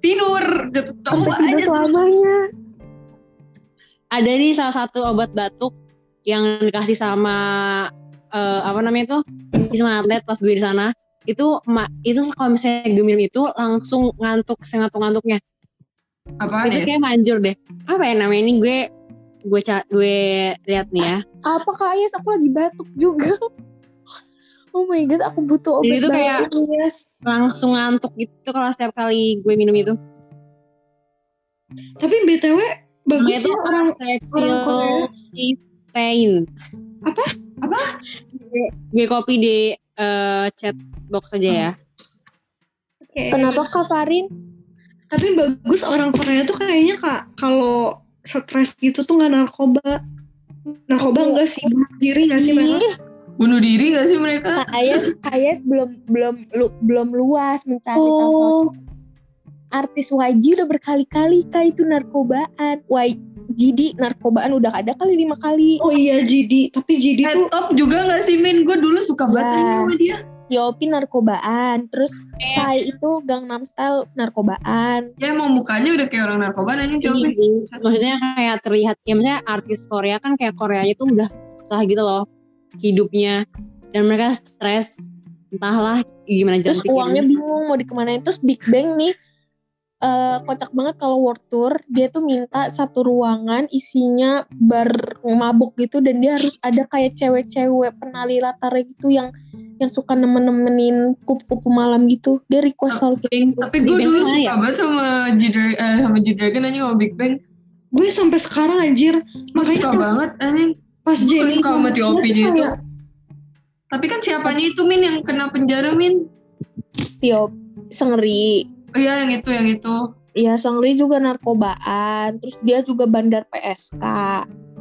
tidur gitu. Sampai tidur aja selamanya. Ada nih salah satu obat batuk yang dikasih sama eh, apa namanya itu Wisma Atlet pas gue di sana. Itu ma- itu kalau misalnya gue minum itu langsung ngantuk sengantuk-ngantuknya. Apaan itu ya? kayak manjur deh. Apa ya namanya ini gue gue gue lihat nih ya. Apa Kak? Aku lagi batuk juga. Oh my god, aku butuh obat Jadi itu kayak- Yes. Langsung ngantuk gitu kalau setiap kali gue minum itu. Tapi BTW bagus itu ya orang acetyl cysteine. Apa? Apa? Gue, gue copy di eh, chat box aja ya. Oke. Kenapa Kak Farin? Tapi bagus orang Korea tuh kayaknya kak kalau stres gitu tuh nggak narkoba. Narkoba enggak sih, bunuh diri nggak sih mereka? Bunuh diri gak sih mereka? Ayas, Ayas belum belum lu- belum luas mencari tahu soal Oh, artis YG udah berkali-kali kak itu narkobaan. YGD narkobaan udah ada kali lima kali. oh iya JD, tapi Head tuh top juga gak sih Min? Gue dulu suka banget Ya. aja sama dia. Yopi narkobaan, terus Sai itu Gangnam Style narkobaan. Ya emang mukanya udah kayak orang narkoba aja Iya coba. sih. Maksudnya kayak terlihat, ya maksudnya artis Korea kan kayak Koreanya tuh udah susah gitu loh hidupnya. Dan mereka stres, entahlah gimana jalan Terus uangnya bingung mau dikemanain. Terus Big Bang nih eh kocak banget kalau world tour dia tuh minta satu ruangan isinya bar mabuk gitu dan dia harus ada kayak cewek-cewek penali latar gitu yang yang suka nemen-nemenin kupu-kupu malam gitu dia request selalu kayak gitu. Tapi gue dulu suka ya? banget sama G-Dragon, eh, sama G-Dragon aja sama Big Bang. gue sampai sekarang anjir. Makanya suka banget anjing. Pas Jenny suka sama tuh itu. kayak, Tapi kan siapanya itu Min yang kena penjara Min? Tio Sengri Oh iya yang itu, yang itu. Iya Sengri juga narkobaan terus dia juga bandar PSK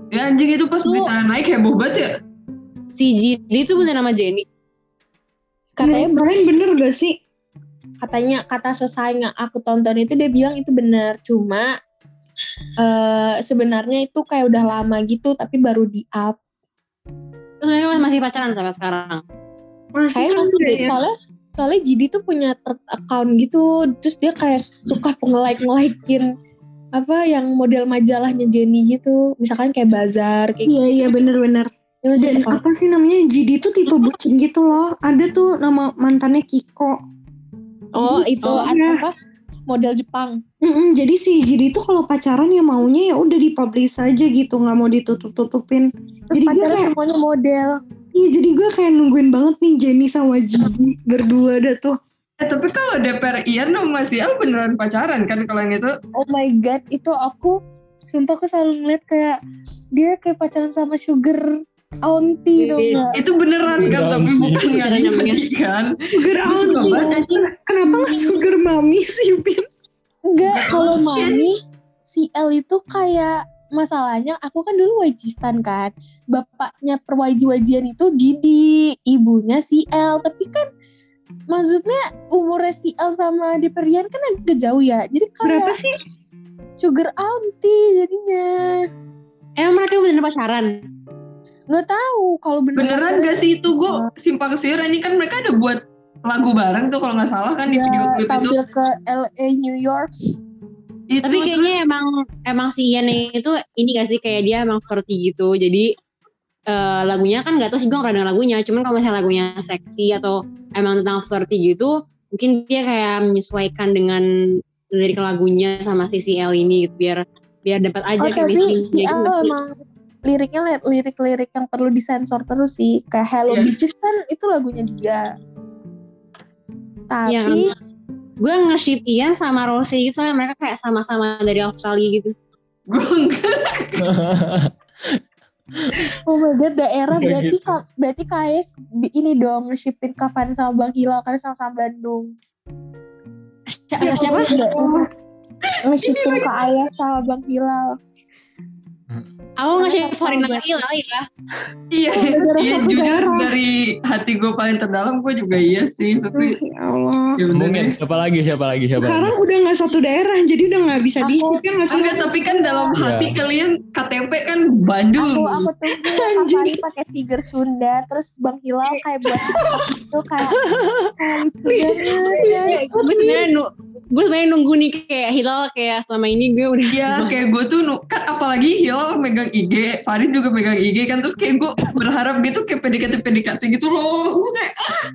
Ya anjing itu pas berita naik heboh banget ya. Si Jidi itu bener nama Jenny. katanya menurut kalian bener gak sih? katanya kata sesaing yang aku tonton itu dia bilang itu benar cuma eh sebenarnya itu kayak udah lama gitu tapi baru di up Terus mereka masih pacaran sampai sekarang. Masih kayak masih ya? soalnya soalnya Jidi tuh punya third account gitu terus dia kayak suka nge-like nge-likein apa yang model majalahnya Jenny gitu misalkan kayak bazar kayak Iya iya bener-bener. gitu masih Dan suka. apa sih namanya JD tuh tipe bucin gitu loh. Ada tuh nama mantannya Kiko. oh itu Oh, ada iya. apa model Jepang Mm-mm, jadi si JD tuh kalau pacaran ya maunya ya udah dipublish aja gitu, nggak mau ditutup-tutupin. terus Jadi gue pacarnya kayak, semuanya model iya jadi gue kayak nungguin banget nih Jenny sama JD berdua dah tuh. Eh, tapi kalau DPR Ian sama si Al beneran pacaran kan kalau yang itu. oh my god itu aku sumpah aku selalu ngeliat kayak dia kayak pacaran sama sugar auntie tuh Iya. enggak Itu beneran kan, tapi iya. bukan Beneran ngadi kan. Sugar auntie. banget anjing. Kenapa nggak sugar mami sih, Pin? enggak kalau mami si L itu kayak masalahnya aku kan dulu wajistan kan bapaknya perwaji-wajian itu Didi ibunya si L tapi kan maksudnya umurnya si L sama Deperian kan agak jauh ya jadi Berapa kayak sih? sugar auntie jadinya Emang mereka bener pacaran? Nggak tahu kalau bener Beneran gak sih? Itu gue simpang siur. Ini kan mereka ada buat lagu bareng tuh kalau nggak salah kan di ya, video klip itu. tampil ke LA New York. Itu Tapi kayaknya emang emang si Ian itu ini gak sih? Kayak dia emang seperti gitu. Jadi eh, lagunya kan gak tau sih gue gak pernah denger lagunya. Cuman kalau misalnya lagunya seksi atau emang tentang flirty gitu, mungkin dia kayak menyesuaikan dengan lirik lagunya sama si CL ini gitu. Biar biar dapat aja oh tapi chemistry-nya si gitu L emang liriknya li- lirik-lirik yang perlu disensor terus sih kayak Hello Iya. Bitches kan itu lagunya dia tapi Iya kan? Gue nge-ship Ian sama Rose gitu soalnya mereka kayak sama-sama dari Australia gitu. gue enggak. oh my god daerah Bisa berarti gitu. Kak- berarti KS bi- ini dong nge-shipin Kafan sama Bang Hilal kan sama-sama Bandung Si- siapa? nge-shipin Kak Ayah sama Bang Hilal Aku nge-ship Farina Hilal ya. Iya, gara-gara iya satu jujur dari hati gue paling terdalam gue juga iya sih. Tapi Ya Allah. ya Mungkin siapa lagi siapa lagi siapa Sekarang lagi? udah nggak satu daerah, jadi udah nggak bisa Aku- di ya nggak sih? Enggak, tapi kan dalam Iya. hati kalian KTP kan Bandung. aku aku tunggu Kak Fani pakai figure Sunda terus Bang Hilal kayak buat itu kayak gue sebenarnya nu- gue sebenarnya nunggu nih kayak Hilal kayak selama ini gue udah Iya kayak gue tuh kan apalagi Hilal megang IG, Farid juga megang IG kan terus kayak gue berharap gitu kayak PDKT PDKT gitu loh. Gue kayak ah.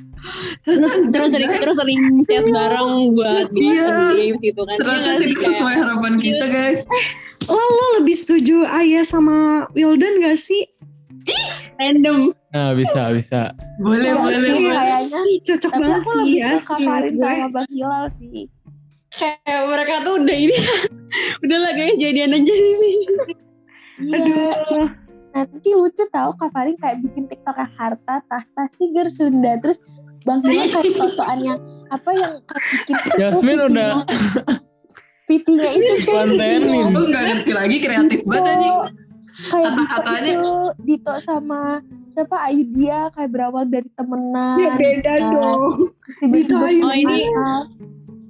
terus terus sering enggak. terus sering chat bareng buat bikin Iya. games gitu kan ternyata Iya sih? tidak sesuai harapan kita guys. Lo, lo lebih setuju Ayah sama Wildan gak sih? Random Nah bisa bisa. Boleh Iya, boleh iya. boleh. Kayaknya cocok tapi banget aku sih lebih ya. Kak Farin gue. sama Bang Hilal sih kayak mereka tuh udah ini udah lah kayaknya jadian aja sih iya Aduh. nanti lucu tahu Kak Farin kayak bikin TikTok yang harta tahta siger Sunda terus Bang Hilal kayak sosokan yang apa yang kayak bikin Yasmin udah VT-nya itu Kontenin. VT-nya Gue nggak ngerti lagi kreatif banget anjing. kayak Dito Kata-katanya. itu Dito sama siapa Ayudia kayak berawal dari temenan Ya beda kan. dong. Dito Ayu- Oh, ini-.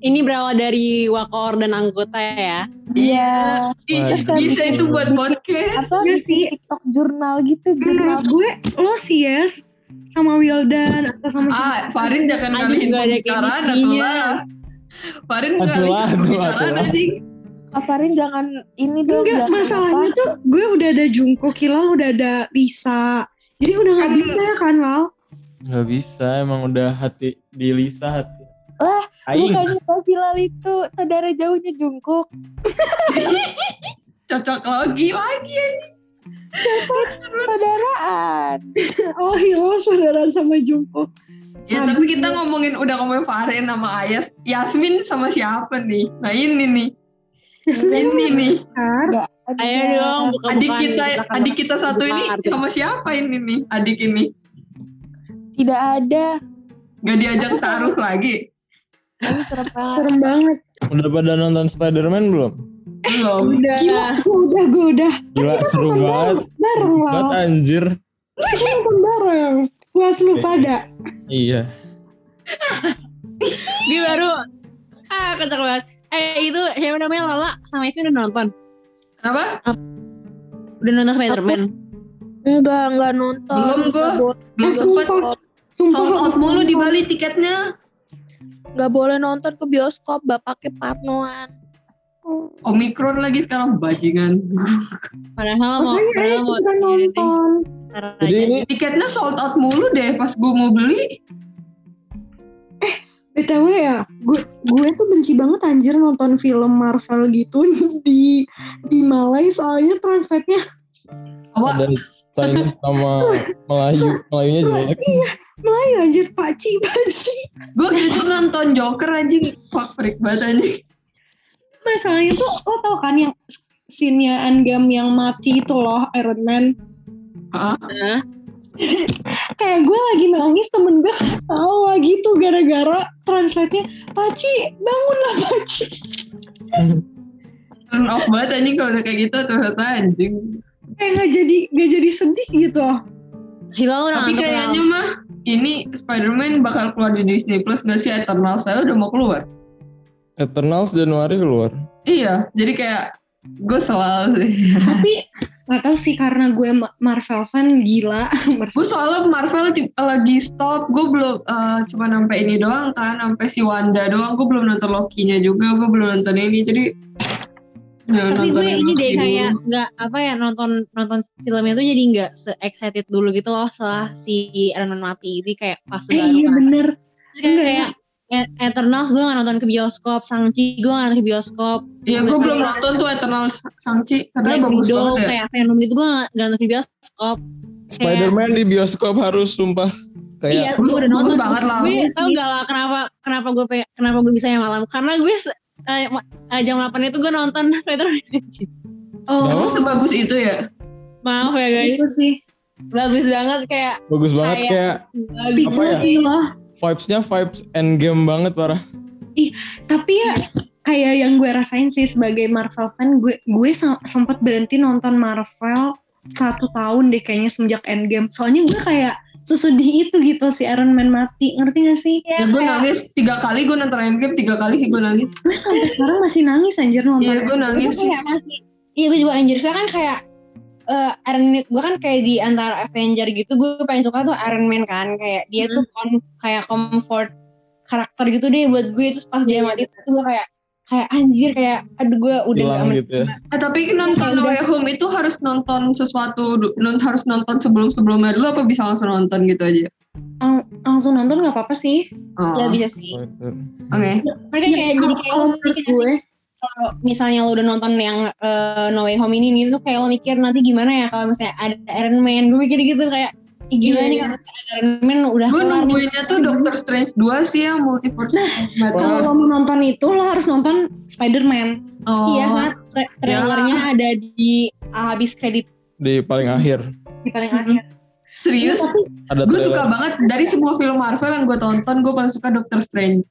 Ini berawal dari wakor dan anggota ya iya Ih, Wah, bisa itu buat podcast. apa Iya bikin sih. TikTok jurnal gitu jurnal Menurut gue lo sih yes sama Wildan atau sama Ah, Farin jangan ngalihin pembicaraan atuh chemistry-nya. lah. Farin ngalihin pembicaraan anjing. Kak Farin jangan ini dong Enggak, jangan masalahnya apa. tuh gue udah ada Jungkook, Hilal udah ada Lisa. Jadi udah gak Kan- bisa ya kan, Lal? nggak bisa emang udah hati di Lisa hati. Lah, Aing. bukannya Bang Hilal itu saudara jauhnya Jungkook Cocok logi lagi. saudaraan Oh, Hilal saudara sama Jungkook. Ya Sabi- tapi kita ngomongin udah ngomongin Farin sama Ayas. Yasmin sama siapa nih? Nah ini nih. Yasmin Ini nih. Ayo dong buka Adik kita adik kita satu ini sama siapa ini nih? Adik ini. tidak ada Gak diajak taruh lagi. Ini serem banget Serem banget. Udah pada nonton Spider-Man belum? Belum. udah Gila, gue udah, gue udah. Gila seru banget. Bareng, Banget Lal. anjir. Kita nonton bareng. Puas lu pada. Iya. dia baru ah kocak banget eh itu siapa namanya Lala sama Yasmin udah nonton Kenapa? udah nonton Spiderman enggak enggak nonton Belum Belum Eh, sumpah. Sumpah Sold out mulu di. Bali tiketnya. Nggak boleh nonton ke bioskop bapaknya parnoan Omikron lagi sekarang bajingan. padahal mau Makanya ayo nonton. Jadi ini Tiketnya sold out mulu deh pas gue mau beli. BTW ya, gue gue tuh benci banget anjir nonton film Marvel gitu di di Malay soalnya translate-nya Wah, ada Chinese sama Melayu. Melayunya jelek. Melayu anjir paci paci. gue gitu nonton Joker anjing. Fuck freak banget anjing. Masalahnya tuh lo tau kan yang scene-nya Endgame yang mati itu loh Iron Man. Hah? Hah? Kayak gue lagi nangis temen gue ketawa gitu gara-gara translate-nya Paci bangunlah Paci. Turn off banget anjing kalau udah kayak gitu ternyata anjing. Kayak gak jadi gak jadi sedih gitu. Hilal udah Tapi kayaknya mah ini Spider-Man bakal keluar di Disney Plus gak sih Eternal saya udah mau keluar. Eternals Januari keluar. Iya, jadi kayak gue selalu sih. Tapi gak tau sih karena gue Ma- Marvel fan gila. Marvel. gue soalnya Marvel lagi stop, gue belum eh, cuma sampai ini doang kan, sampai si Wanda doang. Gue belum nonton Loki-nya juga, gue belum nonton ini. Jadi udah tapi gue ini deh kayak nggak apa ya nonton nonton filmnya tuh jadi nggak se excited dulu gitu loh setelah si Iron Man mati. Jadi kayak pas Eh baru iya kan. bener. Terus kayak, Enggak, kayak E- Eternals gue gak nonton ke bioskop. Sangchi gue gak nonton ke bioskop. Iya, gue belum nonton tuh Eternal Shang-Chi karena Black bagus Widow banget ya. kayak Venom gitu gue gak nonton ke bioskop. Spider-Man di bioskop harus sumpah. Iya kayak gue bagus- udah nonton. banget lah. gue tau gak lah kenapa kenapa gue kenapa gue bisa yang malam. Karena gue eh, eh, jam 8 itu gue nonton Spider-Man Oh, Emang sebagus itu ya? maaf ya guys itu sih. bagus banget kayak bagus banget Kayak- kayak bagus. Apa ya? sih loh. vibes-nya vibes endgame banget parah. Tapi ya kayak yang gue rasain sih sebagai Marvel fan, gue gue sem- sempat berhenti nonton Marvel satu tahun deh kayaknya semenjak Endgame. Soalnya gue kayak sesedih itu gitu si Iron Man mati, ngerti gak sih? Ya, gue nangis tiga kali gue nonton Endgame tiga kali sih gue nangis. Gue sampai sekarang masih nangis anjir nonton. Iya gue nangis. kayak masih iya gue juga anjir soalnya kan kayak eh, Iron Man gue kan kayak di antara Avenger gitu gue paling suka tuh Iron Man kan kayak dia tuh kon- kayak comfort karakter gitu deh buat gue terus pas dia mati tuh gue kayak kayak anjir kayak aduh gue udah hilang gak men- gitu ya. Eh, tapi nonton Kayak No Way Home itu harus nonton sesuatu, non harus nonton sebelum-sebelumnya dulu apa bisa langsung nonton gitu aja? Lang- langsung nonton nggak apa-apa sih. Oh, ya bisa sih Oke. mereka kayak jadi kayak menurut mikir gue, kalau misalnya lo udah nonton yang eh, No Way Home ini nih tuh kayak lo mikir nanti gimana ya kalau misalnya ada Iron Man gue mikir gitu kayak gila Iya, nih iya. misalnya Iron Man udah Gue keluar nih nungguinnya tuh Doctor Strange 2 sih yang multiverse. Matter. kalau lo mau nonton itu lo harus nonton Spider-Man. Oh. Iya, soalnya tra- trailernya ada di habis kredit. Di paling akhir Di paling akhir. Serius? Tapi ada Gue suka banget dari semua film Marvel yang gue tonton, gue paling suka Doctor Strange.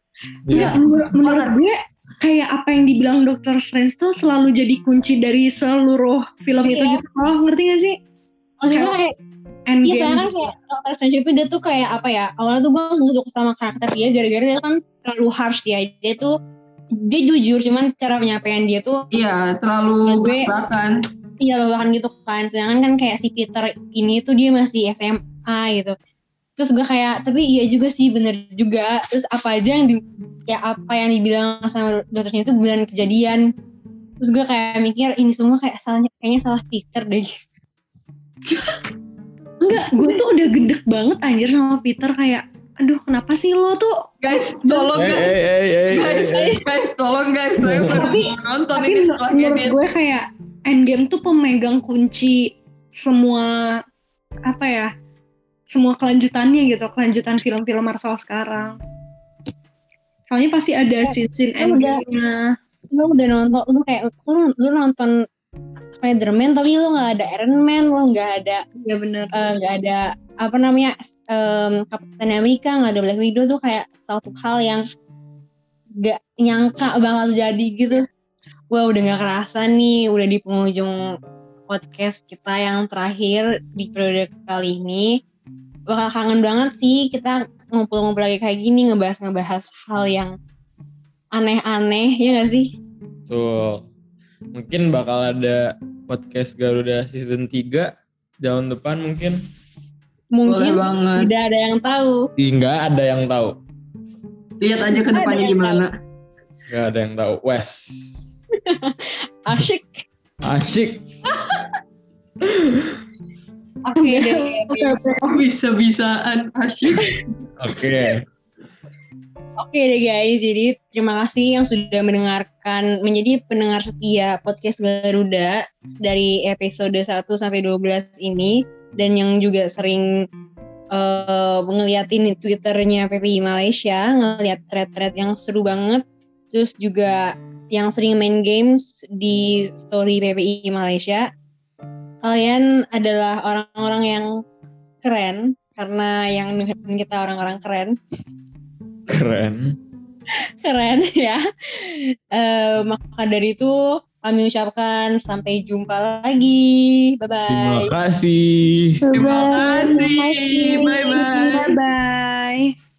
Iya. Nggak, menurut, menurut gue kayak apa yang dibilang Doctor Strange tuh selalu jadi kunci dari seluruh film itu Iya. gitu. Oh, ngerti gak sih? Maksud gue kayak, iya Endgame. soalnya kan kayak Doctor Strange itu dia tuh kayak apa ya, awalnya tuh gue gak suka sama karakter dia gara-gara dia kan terlalu harsh ya. Dia tuh, dia jujur cuman cara penyampaian dia tuh Iya, terlalu Gue- belak iya bahkan gitu kan. Sedangkan kan kayak si Peter ini tuh dia masih SMA gitu. Terus gue kayak, tapi iya juga sih bener juga. Terus apa aja yang di, ya apa yang dibilang sama Doctor Strange itu beneran kejadian. Terus gue kayak mikir ini semua kayak salahnya kayaknya salah Peter deh. Enggak, gue tuh udah gedek banget anjir sama Peter kayak aduh kenapa sih lo tuh Guys, tolong guys. eh, eh, eh, Guys, eh. guys, tolong guys. Saya Tapi- nonton tapi ini menurut edit. gue kayak Endgame tuh pemegang kunci semua apa ya semua kelanjutannya gitu kelanjutan film-film Marvel sekarang soalnya pasti ada scene-scene kan udah- endingnya Lu udah nonton, lu kayak lu, lu nonton Spider-Man tapi lu gak ada Iron Man, lu gak ada ya bener. eh, nggak ada apa namanya em, Captain America nggak ada Black Widow tuh kayak satu hal yang gak nyangka bakal jadi gitu. Wah udah nggak kerasa nih udah di penghujung podcast kita yang terakhir di periode kali ini. Bakal kangen banget sih kita ngumpul-ngumpul lagi kayak gini ngebahas-ngebahas hal yang aneh-aneh ya gak sih? Tuh. Mungkin bakal ada podcast Garuda season 3 tahun depan mungkin. Mungkin banget. tidak ada yang tahu Enggak ada yang tahu. Lihat aja ke depannya gimana. Enggak ada yang tahu. Wes. asyik Asyik. oke deh Oke, oke. Oh, bisa-bisaan asyik. Oke. Oke deh guys, jadi terima kasih yang sudah mendengarkan menjadi pendengar setia podcast Garuda dari episode 1 sampai 12 ini. Dan yang juga sering eh ngeliatin Twitternya PPI Malaysia, ngeliat thread-thread yang seru banget, terus juga yang sering main games di story PPI Malaysia. Kalian adalah orang-orang yang keren karena yang kita orang-orang keren Keren. keren ya. Eh, maka dari itu kami ucapkan sampai jumpa lagi. Bye Terima bye. kasih. Terima kasih. Bye-bye. Bye bye.